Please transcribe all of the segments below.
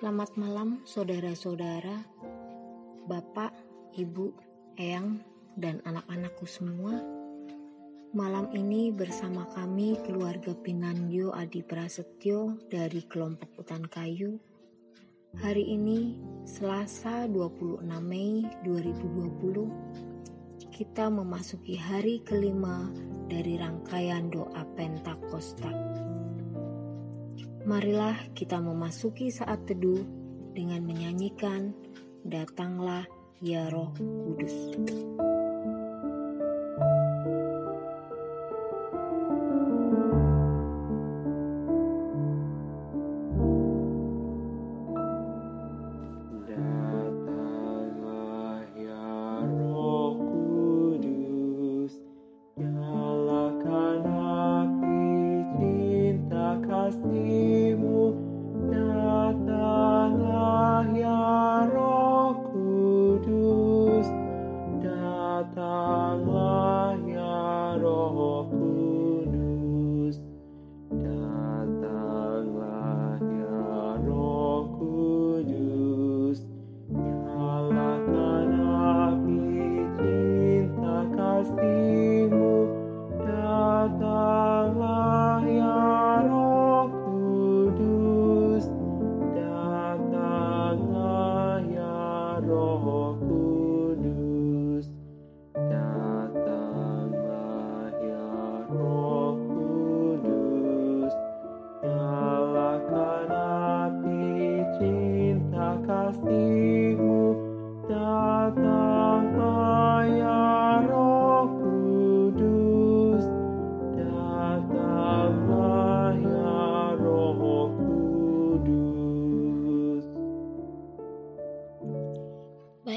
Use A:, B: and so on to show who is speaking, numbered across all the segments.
A: Selamat malam saudara-saudara, bapak, ibu, eyang, dan anak-anakku semua. Malam ini bersama kami keluarga Pinandio Adi Prasetyo dari kelompok Hutan Kayu. Hari ini Selasa 26 Mei 2020 kita memasuki hari kelima dari rangkaian doa Pentakosta. Marilah kita memasuki saat teduh dengan menyanyikan Datanglah ya Roh Kudus.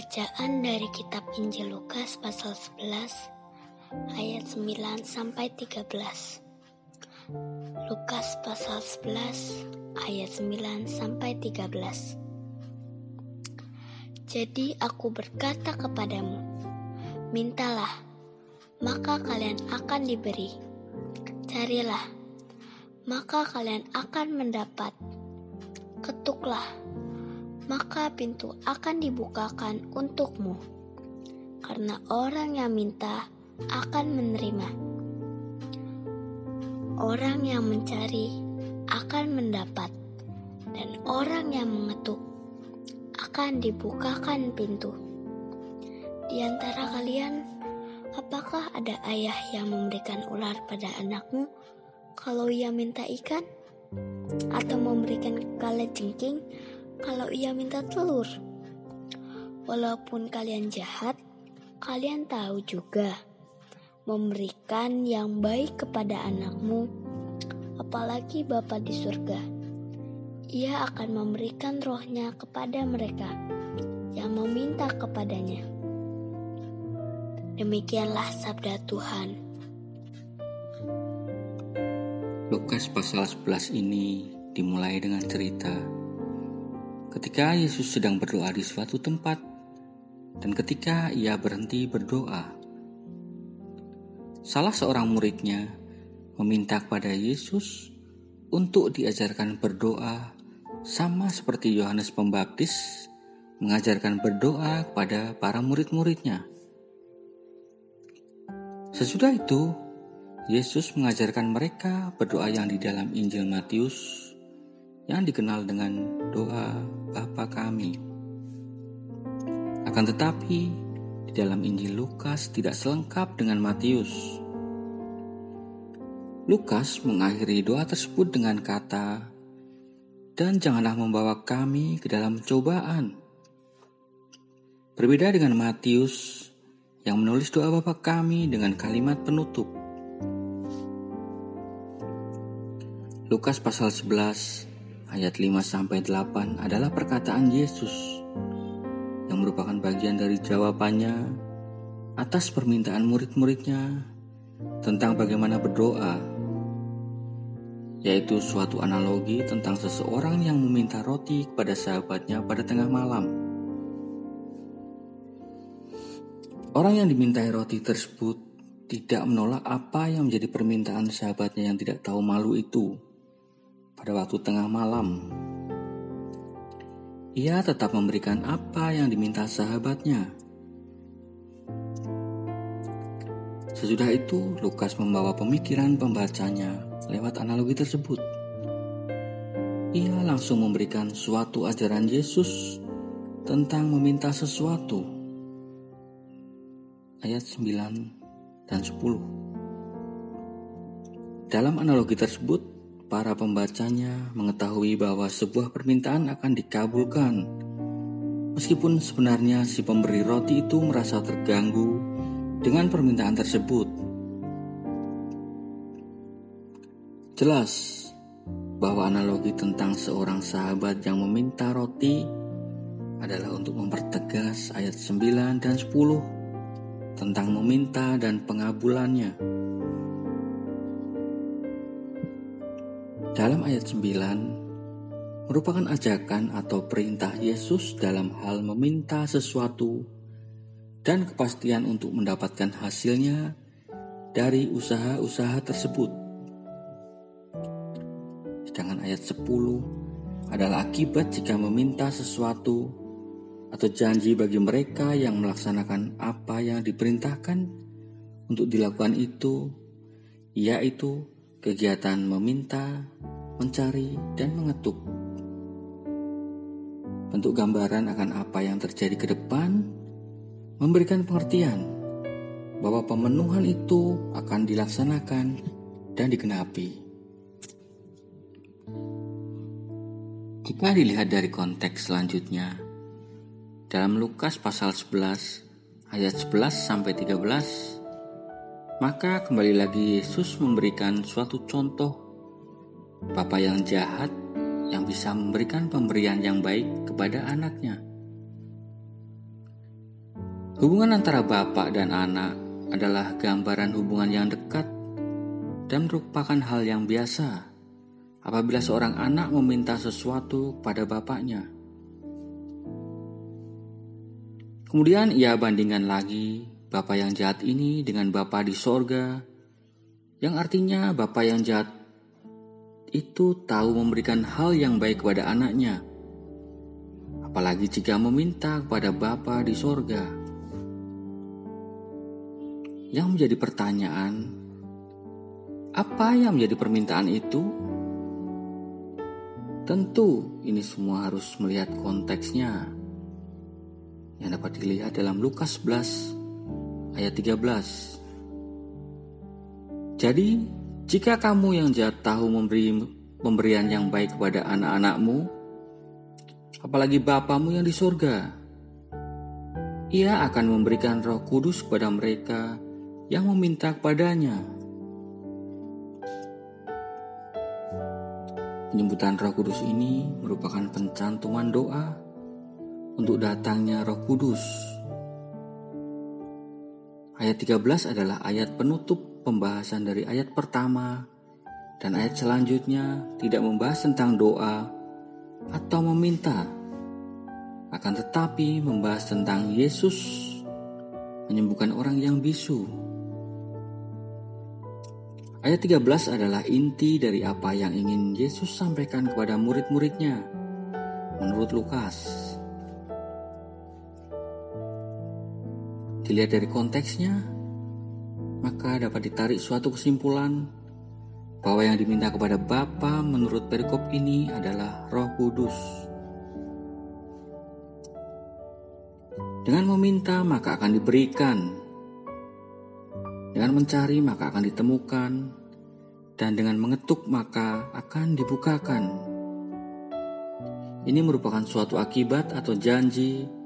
B: Bacaan dari kitab Injil Lukas pasal 11 ayat 9 sampai 13. Lukas pasal 11 ayat 9 sampai 13. Jadi aku berkata kepadamu, mintalah, maka kalian akan diberi. Carilah, maka kalian akan mendapat. Ketuklah, maka pintu akan dibukakan untukmu. Karena orang yang minta akan menerima. Orang yang mencari akan mendapat, dan orang yang mengetuk akan dibukakan pintu. Di antara kalian, apakah ada ayah yang memberikan ular pada anakmu kalau ia minta ikan? Atau memberikan kale jengking kalau ia minta telur. Walaupun kalian jahat, kalian tahu juga memberikan yang baik kepada anakmu, apalagi Bapa di surga. Ia akan memberikan rohnya kepada mereka yang meminta kepadanya. Demikianlah sabda Tuhan.
C: Lukas pasal 11 ini dimulai dengan cerita ketika Yesus sedang berdoa di suatu tempat, dan ketika ia berhenti berdoa, salah seorang muridnya meminta kepada Yesus untuk diajarkan berdoa, sama seperti Yohanes Pembaptis mengajarkan berdoa kepada para murid-muridnya. Sesudah itu, Yesus mengajarkan mereka berdoa yang di dalam Injil Matius yang dikenal dengan doa Bapa kami. Akan tetapi, di dalam Injil Lukas tidak selengkap dengan Matius. Lukas mengakhiri doa tersebut dengan kata, "Dan janganlah membawa kami ke dalam cobaan." Berbeda dengan Matius yang menulis doa Bapa kami dengan kalimat penutup. Lukas pasal 11 ayat 5 sampai 8 adalah perkataan Yesus yang merupakan bagian dari jawabannya atas permintaan murid-muridnya tentang bagaimana berdoa yaitu suatu analogi tentang seseorang yang meminta roti kepada sahabatnya pada tengah malam. Orang yang dimintai roti tersebut tidak menolak apa yang menjadi permintaan sahabatnya yang tidak tahu malu itu pada waktu tengah malam ia tetap memberikan apa yang diminta sahabatnya. Sesudah itu, Lukas membawa pemikiran pembacanya lewat analogi tersebut. Ia langsung memberikan suatu ajaran Yesus tentang meminta sesuatu. Ayat 9 dan 10. Dalam analogi tersebut, para pembacanya mengetahui bahwa sebuah permintaan akan dikabulkan. Meskipun sebenarnya si pemberi roti itu merasa terganggu dengan permintaan tersebut. Jelas bahwa analogi tentang seorang sahabat yang meminta roti adalah untuk mempertegas ayat 9 dan 10 tentang meminta dan pengabulannya. Dalam ayat 9 merupakan ajakan atau perintah Yesus dalam hal meminta sesuatu dan kepastian untuk mendapatkan hasilnya dari usaha-usaha tersebut. Sedangkan ayat 10 adalah akibat jika meminta sesuatu atau janji bagi mereka yang melaksanakan apa yang diperintahkan untuk dilakukan itu, yaitu kegiatan meminta, mencari, dan mengetuk. Bentuk gambaran akan apa yang terjadi ke depan memberikan pengertian bahwa pemenuhan itu akan dilaksanakan dan digenapi. Jika dilihat dari konteks selanjutnya, dalam Lukas pasal 11 ayat 11 sampai 13 maka kembali lagi Yesus memberikan suatu contoh Bapa yang jahat yang bisa memberikan pemberian yang baik kepada anaknya. Hubungan antara bapak dan anak adalah gambaran hubungan yang dekat dan merupakan hal yang biasa apabila seorang anak meminta sesuatu pada bapaknya. Kemudian ia bandingkan lagi Bapa yang jahat ini dengan Bapa di sorga, yang artinya Bapa yang jahat itu tahu memberikan hal yang baik kepada anaknya, apalagi jika meminta kepada Bapa di sorga. Yang menjadi pertanyaan, apa yang menjadi permintaan itu? Tentu ini semua harus melihat konteksnya yang dapat dilihat dalam Lukas 11 ayat 13. Jadi, jika kamu yang jahat tahu memberi pemberian yang baik kepada anak-anakmu, apalagi Bapamu yang di surga, ia akan memberikan roh kudus kepada mereka yang meminta kepadanya. Penyebutan roh kudus ini merupakan pencantuman doa untuk datangnya roh kudus Ayat 13 adalah ayat penutup pembahasan dari ayat pertama dan ayat selanjutnya tidak membahas tentang doa atau meminta akan tetapi membahas tentang Yesus menyembuhkan orang yang bisu. Ayat 13 adalah inti dari apa yang ingin Yesus sampaikan kepada murid-muridnya menurut Lukas. Dilihat dari konteksnya, maka dapat ditarik suatu kesimpulan bahwa yang diminta kepada Bapa menurut perikop ini adalah Roh Kudus. Dengan meminta maka akan diberikan. Dengan mencari maka akan ditemukan. Dan dengan mengetuk maka akan dibukakan. Ini merupakan suatu akibat atau janji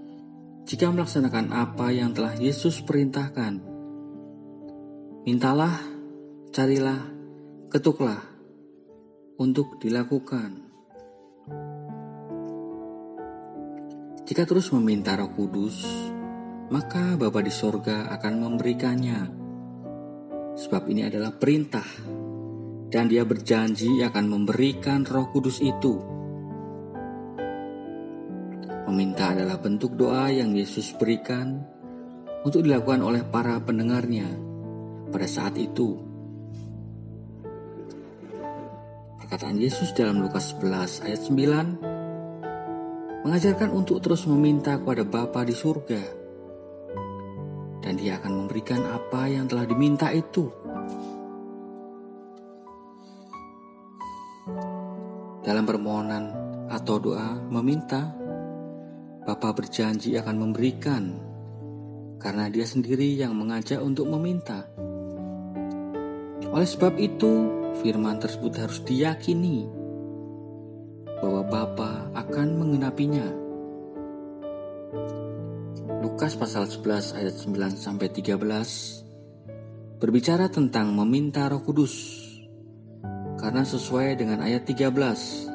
C: jika melaksanakan apa yang telah Yesus perintahkan. Mintalah, carilah, ketuklah untuk dilakukan. Jika terus meminta Roh Kudus, maka Bapa di sorga akan memberikannya. Sebab ini adalah perintah, dan Dia berjanji akan memberikan Roh Kudus itu Meminta adalah bentuk doa yang Yesus berikan untuk dilakukan oleh para pendengarnya pada saat itu. Perkataan Yesus dalam Lukas 11 ayat mengajarkan untuk terus meminta kepada Bapa di surga. Dan dia akan memberikan apa yang telah diminta itu. Dalam permohonan atau doa meminta, Bapa berjanji akan memberikan karena dia sendiri yang mengajak untuk meminta. Oleh sebab itu, firman tersebut harus diyakini bahwa Bapa akan mengenapinya. Lukas pasal 11 ayat 9 sampai 13 berbicara tentang meminta Roh Kudus. Karena sesuai dengan ayat 13.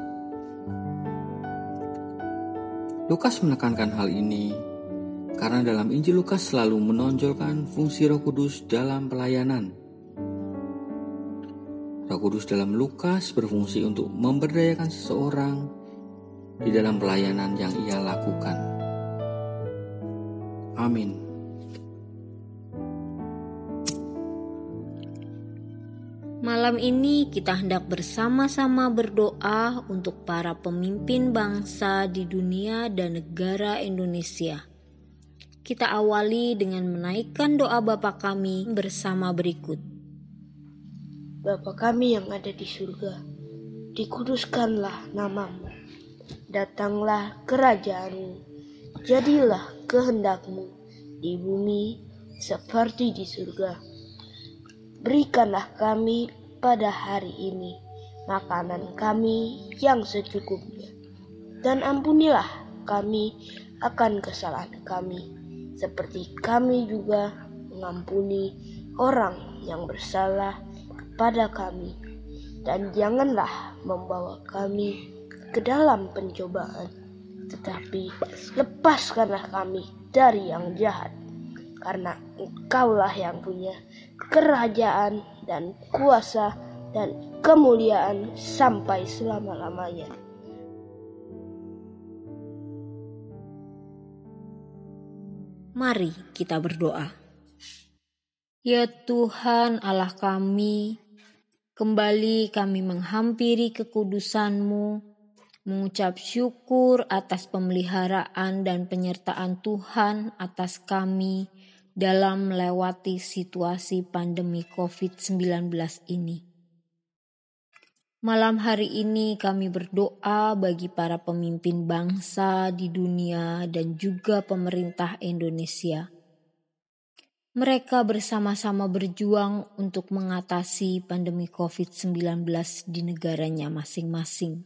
C: Lukas menekankan hal ini karena dalam Injil Lukas selalu menonjolkan fungsi Roh Kudus dalam pelayanan. Roh Kudus dalam Lukas berfungsi untuk memberdayakan seseorang di dalam pelayanan yang ia lakukan. Amin.
D: Malam ini kita hendak bersama-sama berdoa untuk para pemimpin bangsa di dunia dan negara Indonesia. Kita awali dengan menaikkan doa Bapa kami bersama berikut.
E: Bapa kami yang ada di surga, dikuduskanlah namamu. Datanglah kerajaanmu, jadilah kehendakmu di bumi seperti di surga. Berikanlah kami pada hari ini makanan kami yang secukupnya. Dan ampunilah kami akan kesalahan kami, seperti kami juga mengampuni orang yang bersalah pada kami, dan janganlah membawa kami ke dalam pencobaan, tetapi lepaskanlah kami dari yang jahat, karena Engkaulah yang punya kerajaan dan kuasa dan kemuliaan sampai selama-lamanya.
D: Mari kita berdoa. Ya Tuhan Allah kami, Kembali kami menghampiri kekudusanmu, mengucap syukur atas pemeliharaan dan penyertaan Tuhan atas kami dalam melewati situasi pandemi COVID-19 ini. Malam hari ini kami berdoa bagi para pemimpin bangsa di dunia dan juga pemerintah Indonesia mereka bersama-sama berjuang untuk mengatasi pandemi COVID-19 di negaranya masing-masing.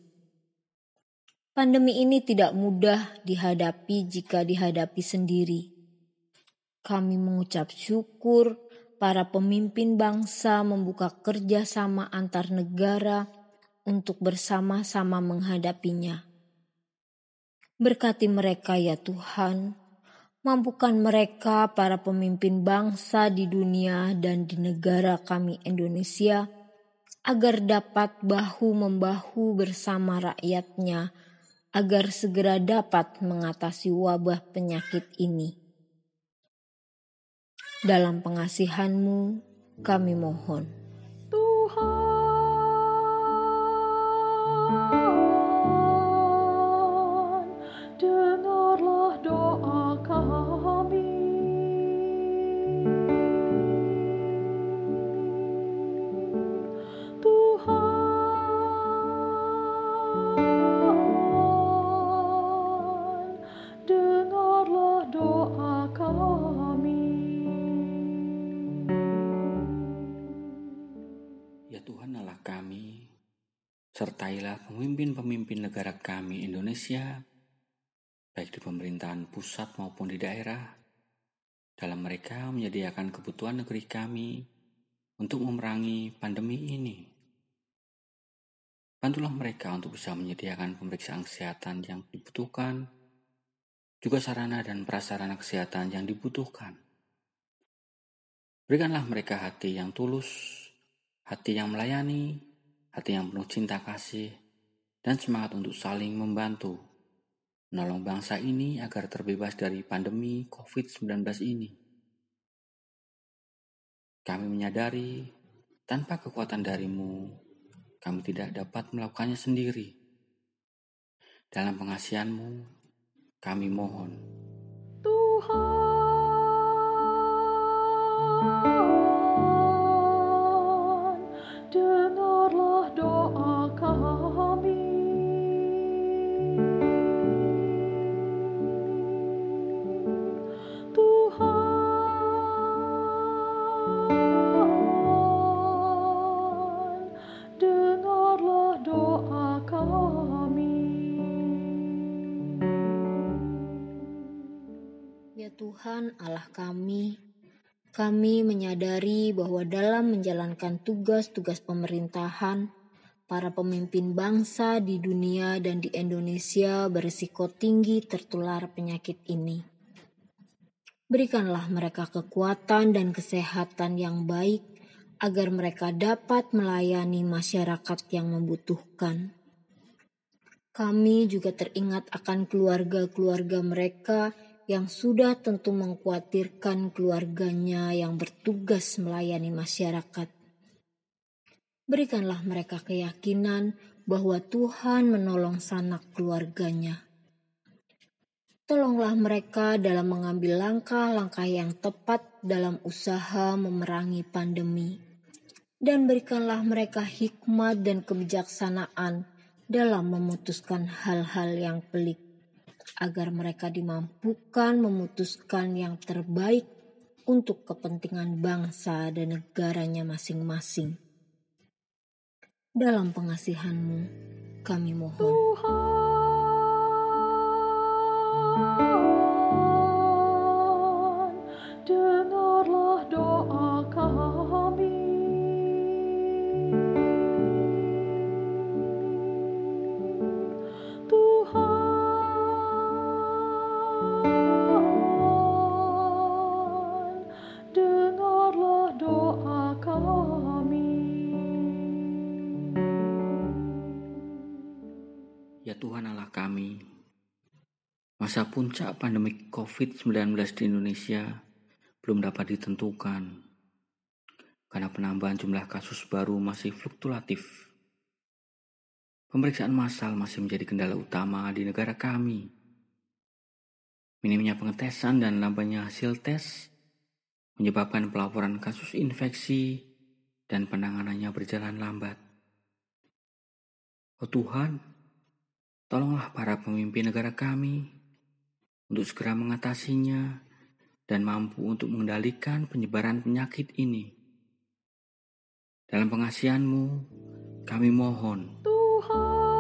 D: Pandemi ini tidak mudah dihadapi jika dihadapi sendiri. Kami mengucap syukur para pemimpin bangsa membuka kerjasama antar negara untuk bersama-sama menghadapinya. Berkati mereka ya Tuhan, Mampukan mereka, para pemimpin bangsa di dunia dan di negara kami Indonesia, agar dapat bahu-membahu bersama rakyatnya, agar segera dapat mengatasi wabah penyakit ini. Dalam pengasihanmu, kami mohon.
C: sertailah pemimpin-pemimpin negara kami Indonesia, baik di pemerintahan pusat maupun di daerah, dalam mereka menyediakan kebutuhan negeri kami untuk memerangi pandemi ini. Bantulah mereka untuk bisa menyediakan pemeriksaan kesehatan yang dibutuhkan, juga sarana dan prasarana kesehatan yang dibutuhkan. Berikanlah mereka hati yang tulus, hati yang melayani, hati yang penuh cinta kasih, dan semangat untuk saling membantu, menolong bangsa ini agar terbebas dari pandemi COVID-19 ini. Kami menyadari, tanpa kekuatan darimu, kami tidak dapat melakukannya sendiri. Dalam pengasihanmu, Kami mohon.
F: Tuhan, Tuhan
D: Allah kami, kami menyadari bahwa dalam menjalankan tugas-tugas pemerintahan, para pemimpin bangsa di dunia dan di Indonesia berisiko tinggi tertular penyakit ini. Berikanlah mereka kekuatan dan kesehatan yang baik agar mereka dapat melayani masyarakat yang membutuhkan. Kami juga teringat akan keluarga-keluarga mereka yang sudah tentu mengkhawatirkan keluarganya yang bertugas melayani masyarakat. Berikanlah mereka keyakinan bahwa Tuhan menolong sanak keluarganya. Tolonglah mereka dalam mengambil langkah-langkah yang tepat dalam usaha memerangi pandemi. Dan berikanlah mereka hikmat dan kebijaksanaan dalam memutuskan hal-hal yang pelik agar mereka dimampukan memutuskan yang terbaik untuk kepentingan bangsa dan negaranya masing-masing. Dalam pengasihanmu, kami mohon.
F: Tuhan, dengarlah doa kami.
C: Ya Tuhan Allah kami, masa puncak pandemi COVID-19 di Indonesia belum dapat ditentukan karena penambahan jumlah kasus baru masih fluktuatif. Pemeriksaan massal masih menjadi kendala utama di negara kami. Minimnya pengetesan dan lambannya hasil tes menyebabkan pelaporan kasus infeksi dan penanganannya berjalan lambat. Oh Tuhan, tolonglah para pemimpin negara kami untuk segera mengatasinya dan mampu untuk mengendalikan penyebaran penyakit ini. Dalam pengasihanmu, kami mohon.
F: Tuhan,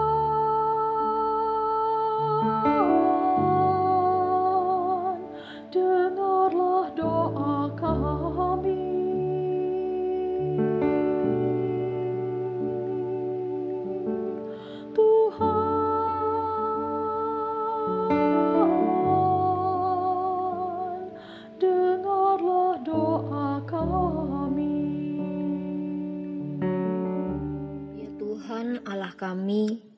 D: Allah kami,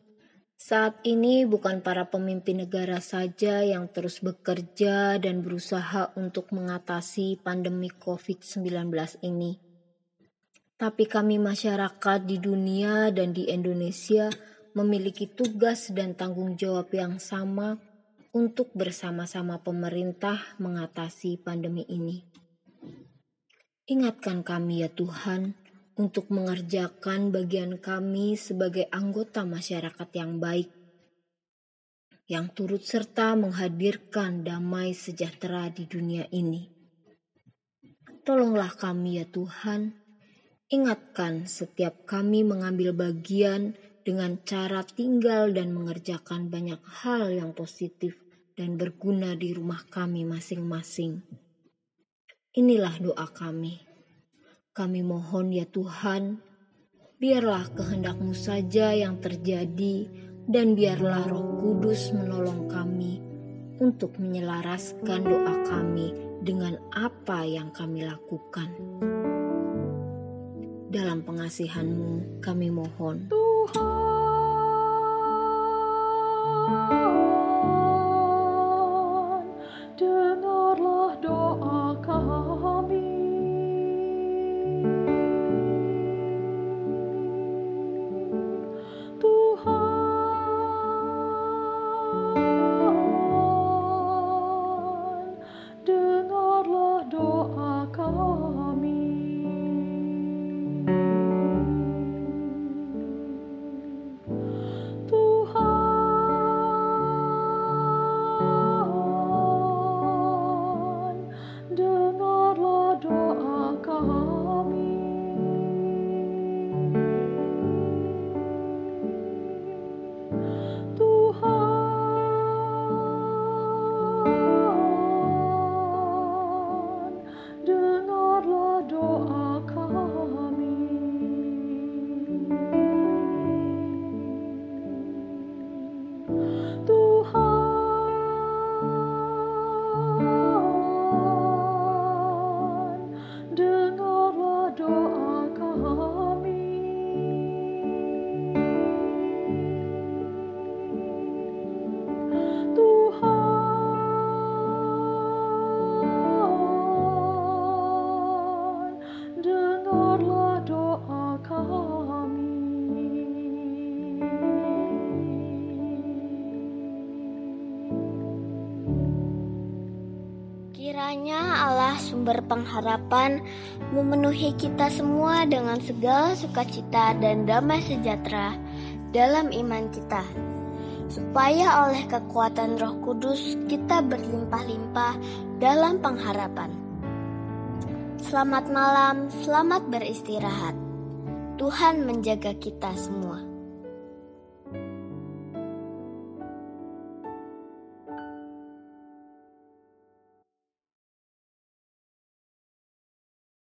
D: saat ini bukan para pemimpin negara saja yang terus bekerja dan berusaha untuk mengatasi pandemi COVID-19 ini. Tapi kami masyarakat di dunia dan di Indonesia memiliki tugas dan tanggung jawab yang sama untuk bersama-sama pemerintah mengatasi pandemi ini. Ingatkan kami ya Tuhan, untuk mengerjakan bagian kami sebagai anggota masyarakat yang baik, yang turut serta menghadirkan damai sejahtera di dunia ini. Tolonglah kami ya Tuhan, ingatkan setiap kami mengambil bagian dengan cara tinggal dan mengerjakan banyak hal yang positif dan berguna di rumah kami masing-masing. Inilah doa kami. Kami mohon ya Tuhan, biarlah kehendakmu saja yang terjadi dan biarlah roh kudus menolong kami untuk menyelaraskan doa kami dengan apa yang kami lakukan. Dalam pengasihanmu kami mohon.
F: Tuhan,
B: Kiranya Allah sumber pengharapan memenuhi kita semua dengan segala sukacita dan damai sejahtera dalam iman kita. Supaya oleh kekuatan roh kudus kita berlimpah-limpah dalam pengharapan. Selamat malam, selamat beristirahat. Tuhan menjaga kita semua.